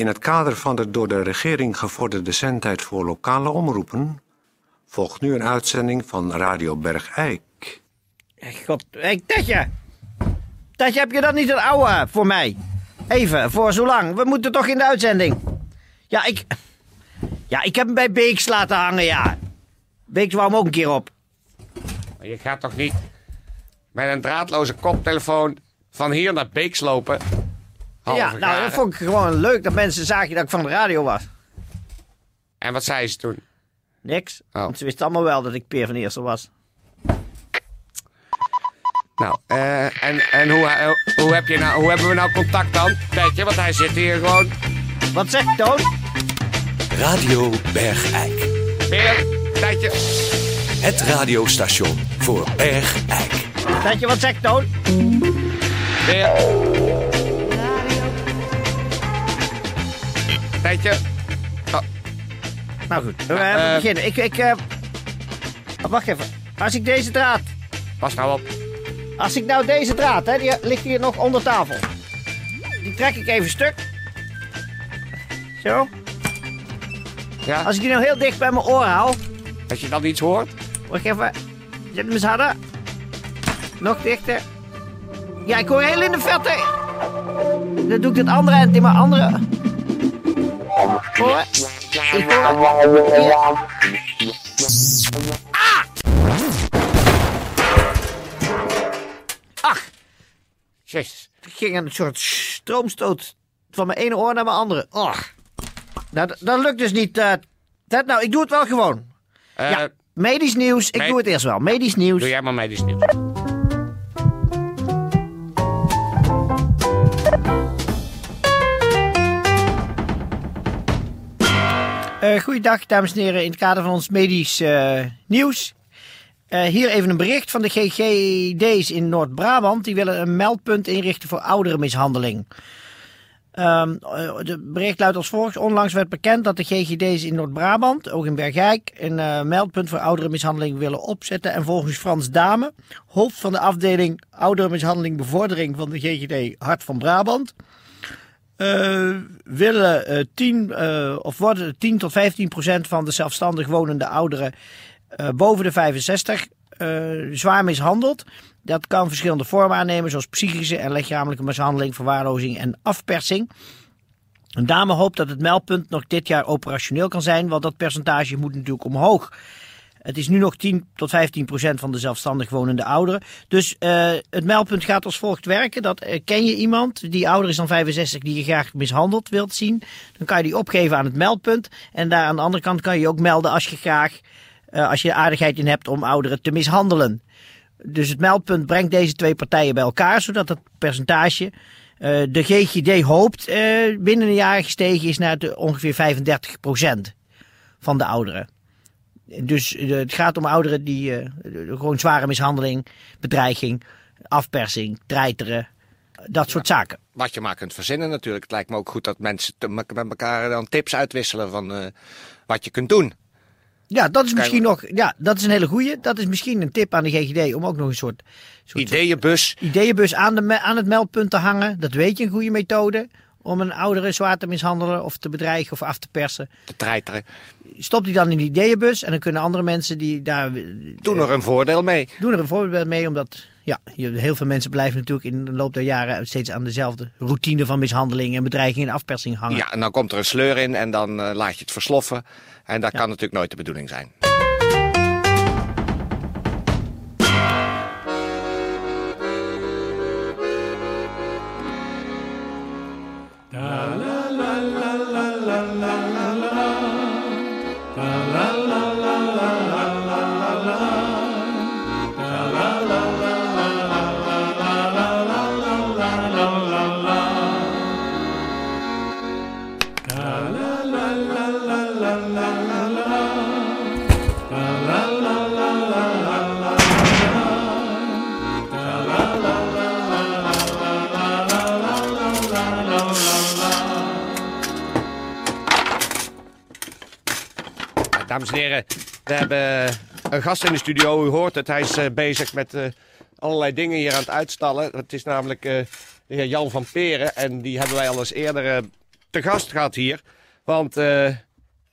In het kader van de door de regering gevorderde zendtijd voor lokale omroepen volgt nu een uitzending van Radio Bergijk. God, hey, Tetje. Tetje, heb je dat niet een oude voor mij? Even, voor zo lang. We moeten toch in de uitzending. Ja, ik... Ja, ik heb hem bij Beeks laten hangen, ja. Beeks wou hem ook een keer op. Maar je gaat toch niet met een draadloze koptelefoon van hier naar Beeks lopen? Ja, nou, dat vond ik gewoon leuk dat mensen zagen dat ik van de radio was. En wat zei ze toen? Niks. Oh. Want ze wisten allemaal wel dat ik Peer van Eersel was. Nou, eh, en, en hoe, eh, hoe, heb je nou, hoe hebben we nou contact dan? Tijdje, want hij zit hier gewoon. Wat zegt Toon? Radio Bergijk. Peer, tijdje. Het radiostation voor Bergijk. Tetje, wat zegt Toon? Peer. Tijdje. Oh, Nou goed, we Ja, eh, beginnen. Ik, ik, eh, oh, wacht even. Als ik deze draad, pas nou op. als ik nou deze draad, hè, die ligt hier nog onder tafel. Die trek ik even stuk. Zo. Ja, Als ik die nou heel dicht bij mijn oor haal. als je dan iets hoort. Wacht even. Zet hem eens harder. Nog dichter. Ja, ik hoor heel in de verte. Dan doe ik het andere eind in mijn andere. Ik hoor. Ja. Ah! Ach, Jezus. er ging een soort stroomstoot van mijn ene oor naar mijn andere. Ach. Nou, dat, lukt dus niet. eh dat, nou, ik doe het wel gewoon. Eh, ja, medisch nieuws. Ik me- doe het eerst wel. Medisch nieuws. Doe jij maar medisch nieuws. Eh goeiedag, dames en heren. In het kader van ons medisch eh, nieuws. Eh, hier even een bericht van de GGD's in Noord-Brabant. Die willen een meldpunt inrichten voor ouderenmishandeling. Ehm eh, het bericht luidt als volgt. Onlangs werd bekend dat de GGD's in Noord-Brabant, ook in Bergijk, een meldpunt voor ouderenmishandeling willen opzetten. En volgens Frans Dame, hoofd van de afdeling ouderenmishandeling bevordering van de GGD Hart van Brabant, eh, willen eh 10 eh, of worden 10 tot 15 procent van de zelfstandig wonende ouderen eh, boven de 65 eh, zwaar mishandeld. Dat kan verschillende vormen aannemen, zoals psychische en lichamelijke mishandeling, verwaarlozing en afpersing. Een dame hoopt dat het meldpunt nog dit jaar operationeel kan zijn, want dat percentage moet natuurlijk omhoog. Het is nu nog 10 tot 15 procent van de zelfstandig wonende ouderen. Dus eh, het meldpunt gaat als volgt werken. Dat, eh, ken je iemand die ouder is dan 65 die je graag mishandeld wilt zien? Dan kan je die opgeven aan het meldpunt. En daar aan de andere kant kan je ook melden als je graag, eh, als je aardigheid in hebt om ouderen te mishandelen. Dus het meldpunt brengt deze twee partijen bij elkaar, zodat het percentage de GGD hoopt binnen een jaar gestegen is naar ongeveer 35 procent van de ouderen. Dus eh, het gaat om ouderen die eh, gewoon zware mishandeling, bedreiging, afpersing, treiteren, dat soort zaken. Wat je maar kunt verzinnen natuurlijk. Het lijkt me ook goed dat mensen te- met elkaar dan tips uitwisselen van eh, wat je kunt doen. Ja, dat is misschien nog, ja, dat is een hele goeie. Dat is misschien een tip aan de GGD om ook nog een soort, soort Ideeënbus. ideeënbus aan, de, aan het meldpunt te hangen. Dat weet je een goede methode om een oudere zwaar te mishandelen of te bedreigen of af te persen. te treiteren. Stop die dan in die ideeënbus en dan kunnen andere mensen die daar Doe er een voordeel mee. doen er een voorbeeld mee, omdat ja, heel veel mensen blijven natuurlijk in de loop der jaren steeds aan dezelfde routine van mishandeling en bedreiging en afpersing hangen. Ja, en dan komt er een sleur in en dan eh, laat je het versloffen. En dat kan natuurlijk nooit de bedoeling zijn. Dames en heren, we hebben een gast in de studio. U hoort het, hij is eh, bezig met eh, allerlei dingen hier aan het uitstallen. Het is namelijk eh, de heer Jan van Peren. En die hebben wij al eens eerder te gast gehad hier. Want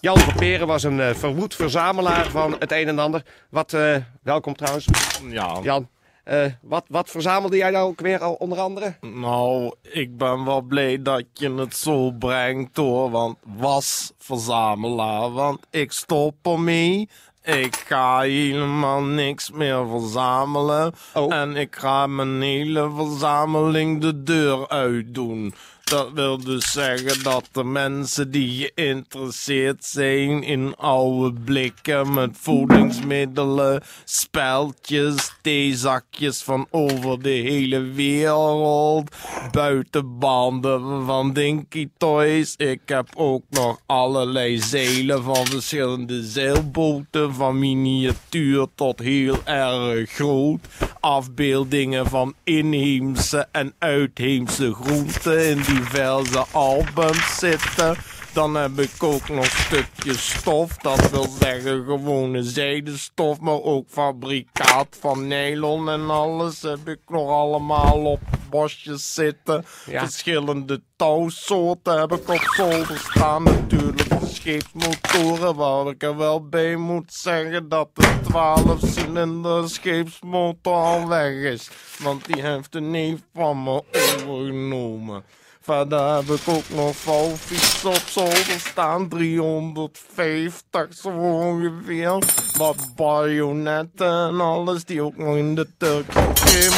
Jan van Peren was een verwoed verzamelaar van het een en ander. Wat, welkom trouwens, Ja, Jan. Eh, wat, wat verzamelde jij nou ook weer al onder andere? nou, ik ben wel blij dat je het zo brengt hoor, want was verzamelaar, want ik stop ermee. Ik ga helemaal niks meer verzamelen. Oh. En ik ga mijn hele verzameling de deur uitdoen. Dat wil dus zeggen dat de mensen die geïnteresseerd zijn in oude blikken met voedingsmiddelen, speltjes, theezakjes van over de hele wereld, buitenbanden van Dinky Toys. Ik heb ook nog allerlei zeilen van verschillende zeilboten, van miniatuur tot heel erg groot. Afbeeldingen van inheemse en uitheemse groenten in diverse albums zitten. Dan heb ik ook nog stukjes stof, dat wil zeggen gewone zijdestof, maar ook fabrikaat van nylon en alles heb ik nog allemaal op bosjes zitten. Ja. Verschillende touwsoorten heb ik op zolder staan. Natuurlijk scheepsmotoren, waar ik er wel bij moet zeggen dat de 12 cilinder scheepsmotor al weg is. Want die heeft een neef van me overgenomen. Verder heb ik ook nog valfiets op zolder staan, 350 zo ongeveer. Wat bajonetten en alles, die ook nog in de Turkse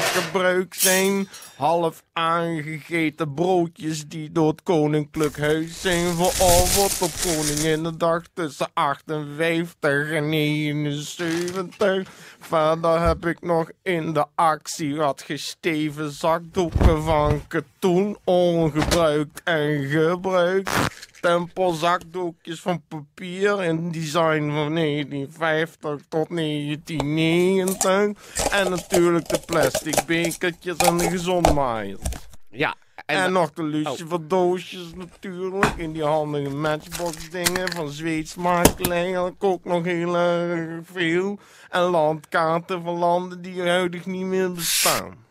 gebruikt zijn. Half aangegeten broodjes die door het koninklijk huis zijn veroverd op Koninginnedag tussen 58 en 79. Verder heb ik nog in de actie wat gesteven zakdoeken van katoen, ongebruikt en gebruikt. Tempelzakdoekjes van papier in design van 1950 tot 1990. En natuurlijk de plastic bekertjes en de gezondmaaiers. Ja. En, nog de luciferdoosjes natuurlijk. In die handige matchbox dingen van Zweeds makelij ook nog heel erg veel. En landkaarten van landen die huidig niet meer bestaan.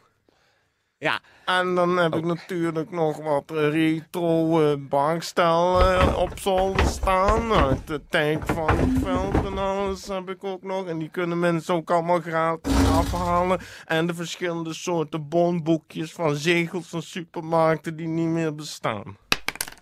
Ja. En dan heb ik natuurlijk nog wat retro eh, bankstellen op zolder staan. Uit de tijd van het veld en alles heb ik ook nog. En die kunnen mensen ook allemaal gratis afhalen. En de verschillende soorten bonboekjes van zegels van supermarkten die niet meer bestaan.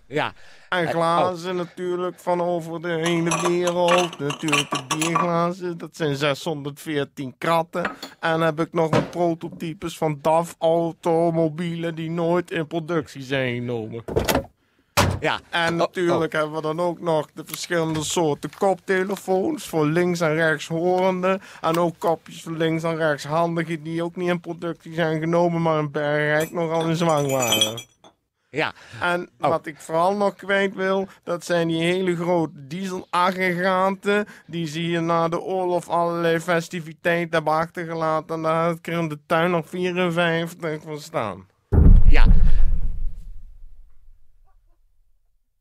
Ja. En glazen natuurlijk van over de hele wereld. Natuurlijk de bierglazen, dat zijn 614 kratten. En heb ik nog wat prototypes van DAF-automobielen die nooit in productie zijn genomen. Ja. En natuurlijk hebben we dan ook nog de verschillende soorten koptelefoons voor links en rechts horenden. En ook kopjes voor links en rechts handigen die ook niet in productie zijn genomen, maar in Bergrijk nogal in zwang waren. Ja. En wat ik vooral nog kwijt wil, dat zijn die hele grote dieselaggregaten. Die zie je na de oorlog allerlei festiviteiten hebben achtergelaten. En daar had ik er in de tuin nog 54 van staan. Ja.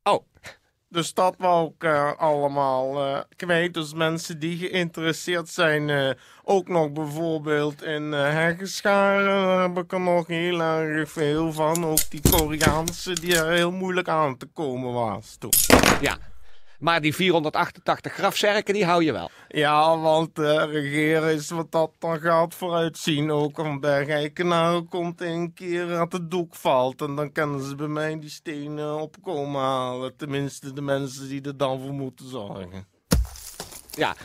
Oh. Dat wou ik eh, allemaal eh, kwijt. Dus mensen die geïnteresseerd zijn, eh, ook nog bijvoorbeeld in uh, heggenscharen, daar heb ik er nog heel erg veel van. Ook die Koreaanse, die er heel moeilijk aan te komen was toen. Ja. Maar die 488 grafzerken, die hou je wel. Ja, want de regeren is wat dat dan gaat vooruitzien. Ook een bergijkenaar komt een keer dat het doek valt. En dan kunnen ze bij mij die stenen opkomen halen. Tenminste, de mensen die er dan voor moeten zorgen. Ja.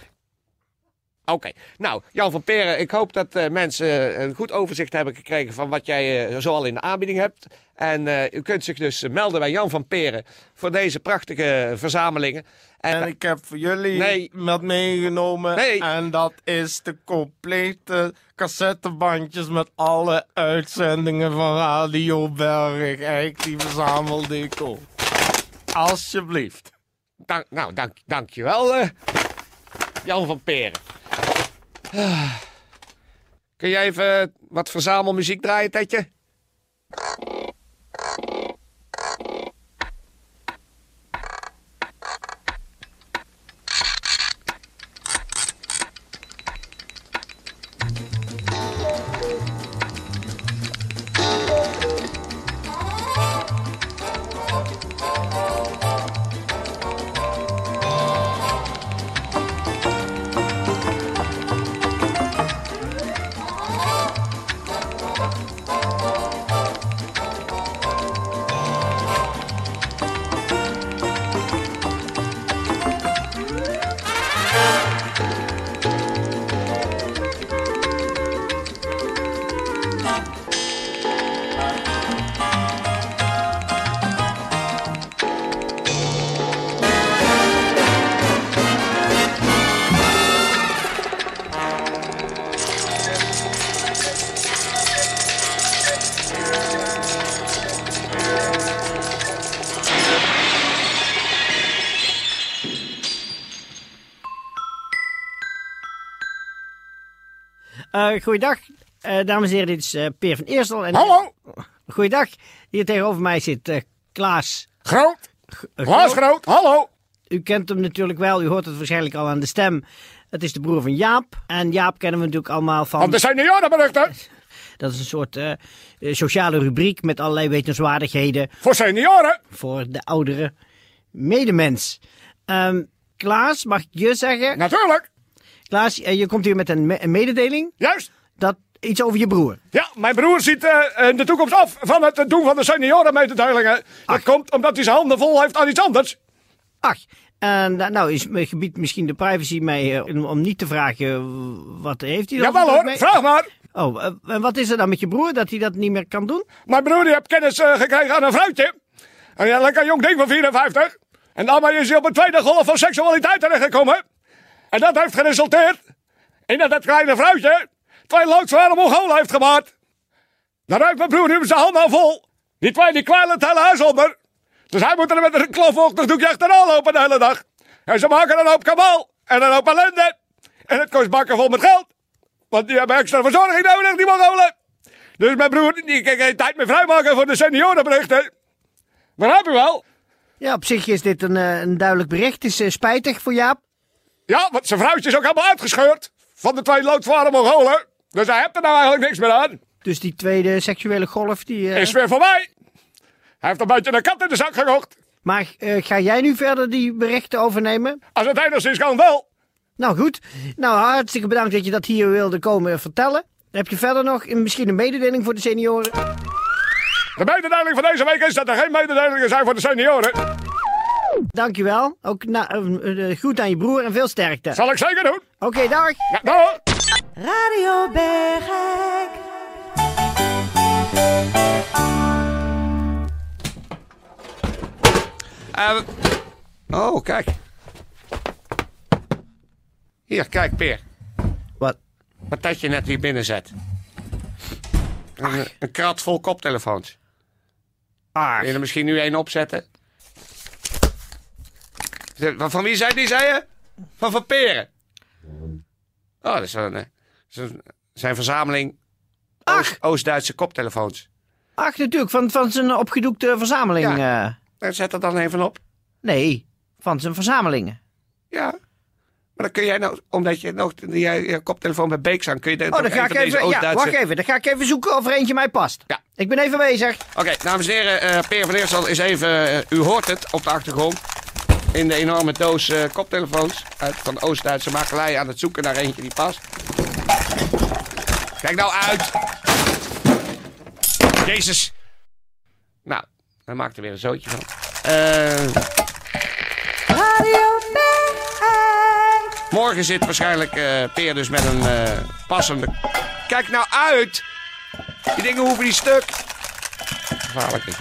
Oké. Nou, Jan van Peren, ik hoop dat uh, mensen een goed overzicht hebben gekregen van wat jij uh, zoal in de aanbieding hebt. En uh, u kunt zich dus melden bij Jan van Peren voor deze prachtige verzamelingen. En, en ik heb voor jullie nee. wat meegenomen. Nee. En dat is de complete cassettebandjes met alle uitzendingen van Radio Berg. Die verzamelde ik ook. Alsjeblieft. Dank, nou, dank, dankjewel, Jan van Peren. Uh, kun jij even wat verzamelmuziek draaien, Tetje? Goeiedag, eh, dames en heren. Dit is eh, Peer van Eerstel. En, Hallo, Goeiedag. Hier tegenover mij zit eh, Klaas. groot. eh, Klaas Groot, hallo. U kent hem natuurlijk wel. U hoort het waarschijnlijk al aan de stem. Het is de broer van Jaap. En Jaap kennen we natuurlijk allemaal van... Want er zijn seniorenberichten. Dat is een soort eh, eh, sociale rubriek met allerlei wetenswaardigheden Voor senioren. voor de oudere medemens. Ehm Klaas, mag ik je zeggen? Natuurlijk, Klaas, eh, je komt hier met een, me- een mededeling. juist. Dat, iets over je broer. Ja, mijn broer ziet eh, eh, de toekomst af van het doen van de seniorenmededelingen. Dat komt omdat hij zijn handen vol heeft aan iets anders. Ach, en da- nou is mijn gebied misschien de privacy mij eh, om, niet te vragen wat heeft hij dan? Jawel hoor, mee? vraag maar. Oh, en wat is er dan met je broer dat hij dat niet meer kan doen? Mijn broer die heeft kennis gekregen aan een fruitje. En ja, lekker jong ding van 54. En daarmee is hij op een tweede golf van seksualiteit terechtgekomen. En dat heeft geresulteerd in dat het kleine fruitje twee loodzware Mongolen heeft gemaakt. Daar heeft mijn broer nu zijn handen al vol. Die twee die kwijlen het hele huis onder. Dus hij moet er met een klofvochtig doekje achteraan lopen de hele dag. En ze maken een hoop kabaal en een hoop ellende. En het kost bakken vol met geld. Want die hebben extra verzorging nodig, die Mongolen. Dus mijn broer, die kan geen tijd meer vrijmaken voor de seniorenberichten. Begrijp u wel? Ja, op zich is dit een, eh, een duidelijk bericht. Het is eh, spijtig voor Jaap. Ja, want zijn vrouwtje is ook helemaal uitgescheurd. Van de twee loodzware Mongolen. Dus hij heeft er nou eigenlijk niks meer aan. Dus die tweede seksuele golf, die... eh, Is weer voorbij. Hij heeft een beetje een kat in de zak gekocht. Maar eh, ga jij nu verder die berichten overnemen? Als het enigszins kan wel. Nou goed. Nou, hartstikke bedankt dat je dat hier wilde komen vertellen. Heb je verder nog een- misschien een mededeling voor de senioren? De mededeling van deze week is dat er geen mededelingen zijn voor de senioren. Dankjewel. Ook na, eh, goed aan je broer en veel sterkte. Zal ik zeker doen. Oké, dag. Ja, nou. Radio Bergijk. Eh, oh, kijk. Hier, kijk, Peer. Wat? Wat dat je net hier binnen zet. Een, een krat vol koptelefoons. Ah, Wil je er misschien nu één opzetten? Van van wie zijn die, zei je? Van Van Peren. Oh, dat is een, eh, een, zijn verzameling Oost- Oost-Duitse koptelefoons. ach, natuurlijk. Van, van zijn opgedoekte verzameling. eh. Daar zet er dan een van op. nee, van zijn verzamelingen. Ja. Maar dan kun jij nou, omdat je nog die, je, je koptelefoon bij Beek aan, kun je Oh, dan ga ik even... Ja, wacht even. Dan ga ik even zoeken of er eentje mij past. Ja. Ik ben even bezig. Oké, dames en heren, eh Peer van Eerstel is even, eh, u hoort het op de achtergrond, in de enorme doos eh, koptelefoons uit van Oost-Duitse makelij aan het zoeken naar eentje die past. Kijk nou uit! Jezus! Nou, hij maakt er weer een zootje van. Eh, Radio morgen zit waarschijnlijk eh, Peer dus met een eh, passende... Kijk nou uit! Die dingen hoeven niet stuk. Gevaarlijk. Eh,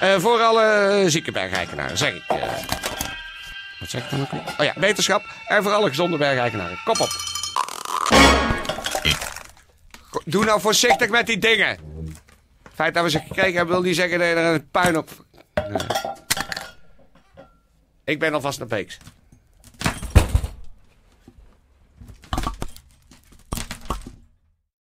voor alle zieke bergeikenaren, zeg ik. eh. wat zeg ik dan ook? Oh ja, wetenschap. En voor alle gezonde bergeikenaren. Kop op. Doe nou voorzichtig met die dingen. Het feit dat we ze gekregen hebben, wil niet zeggen dat je er een puin op... Ik ben alvast naar Beeks.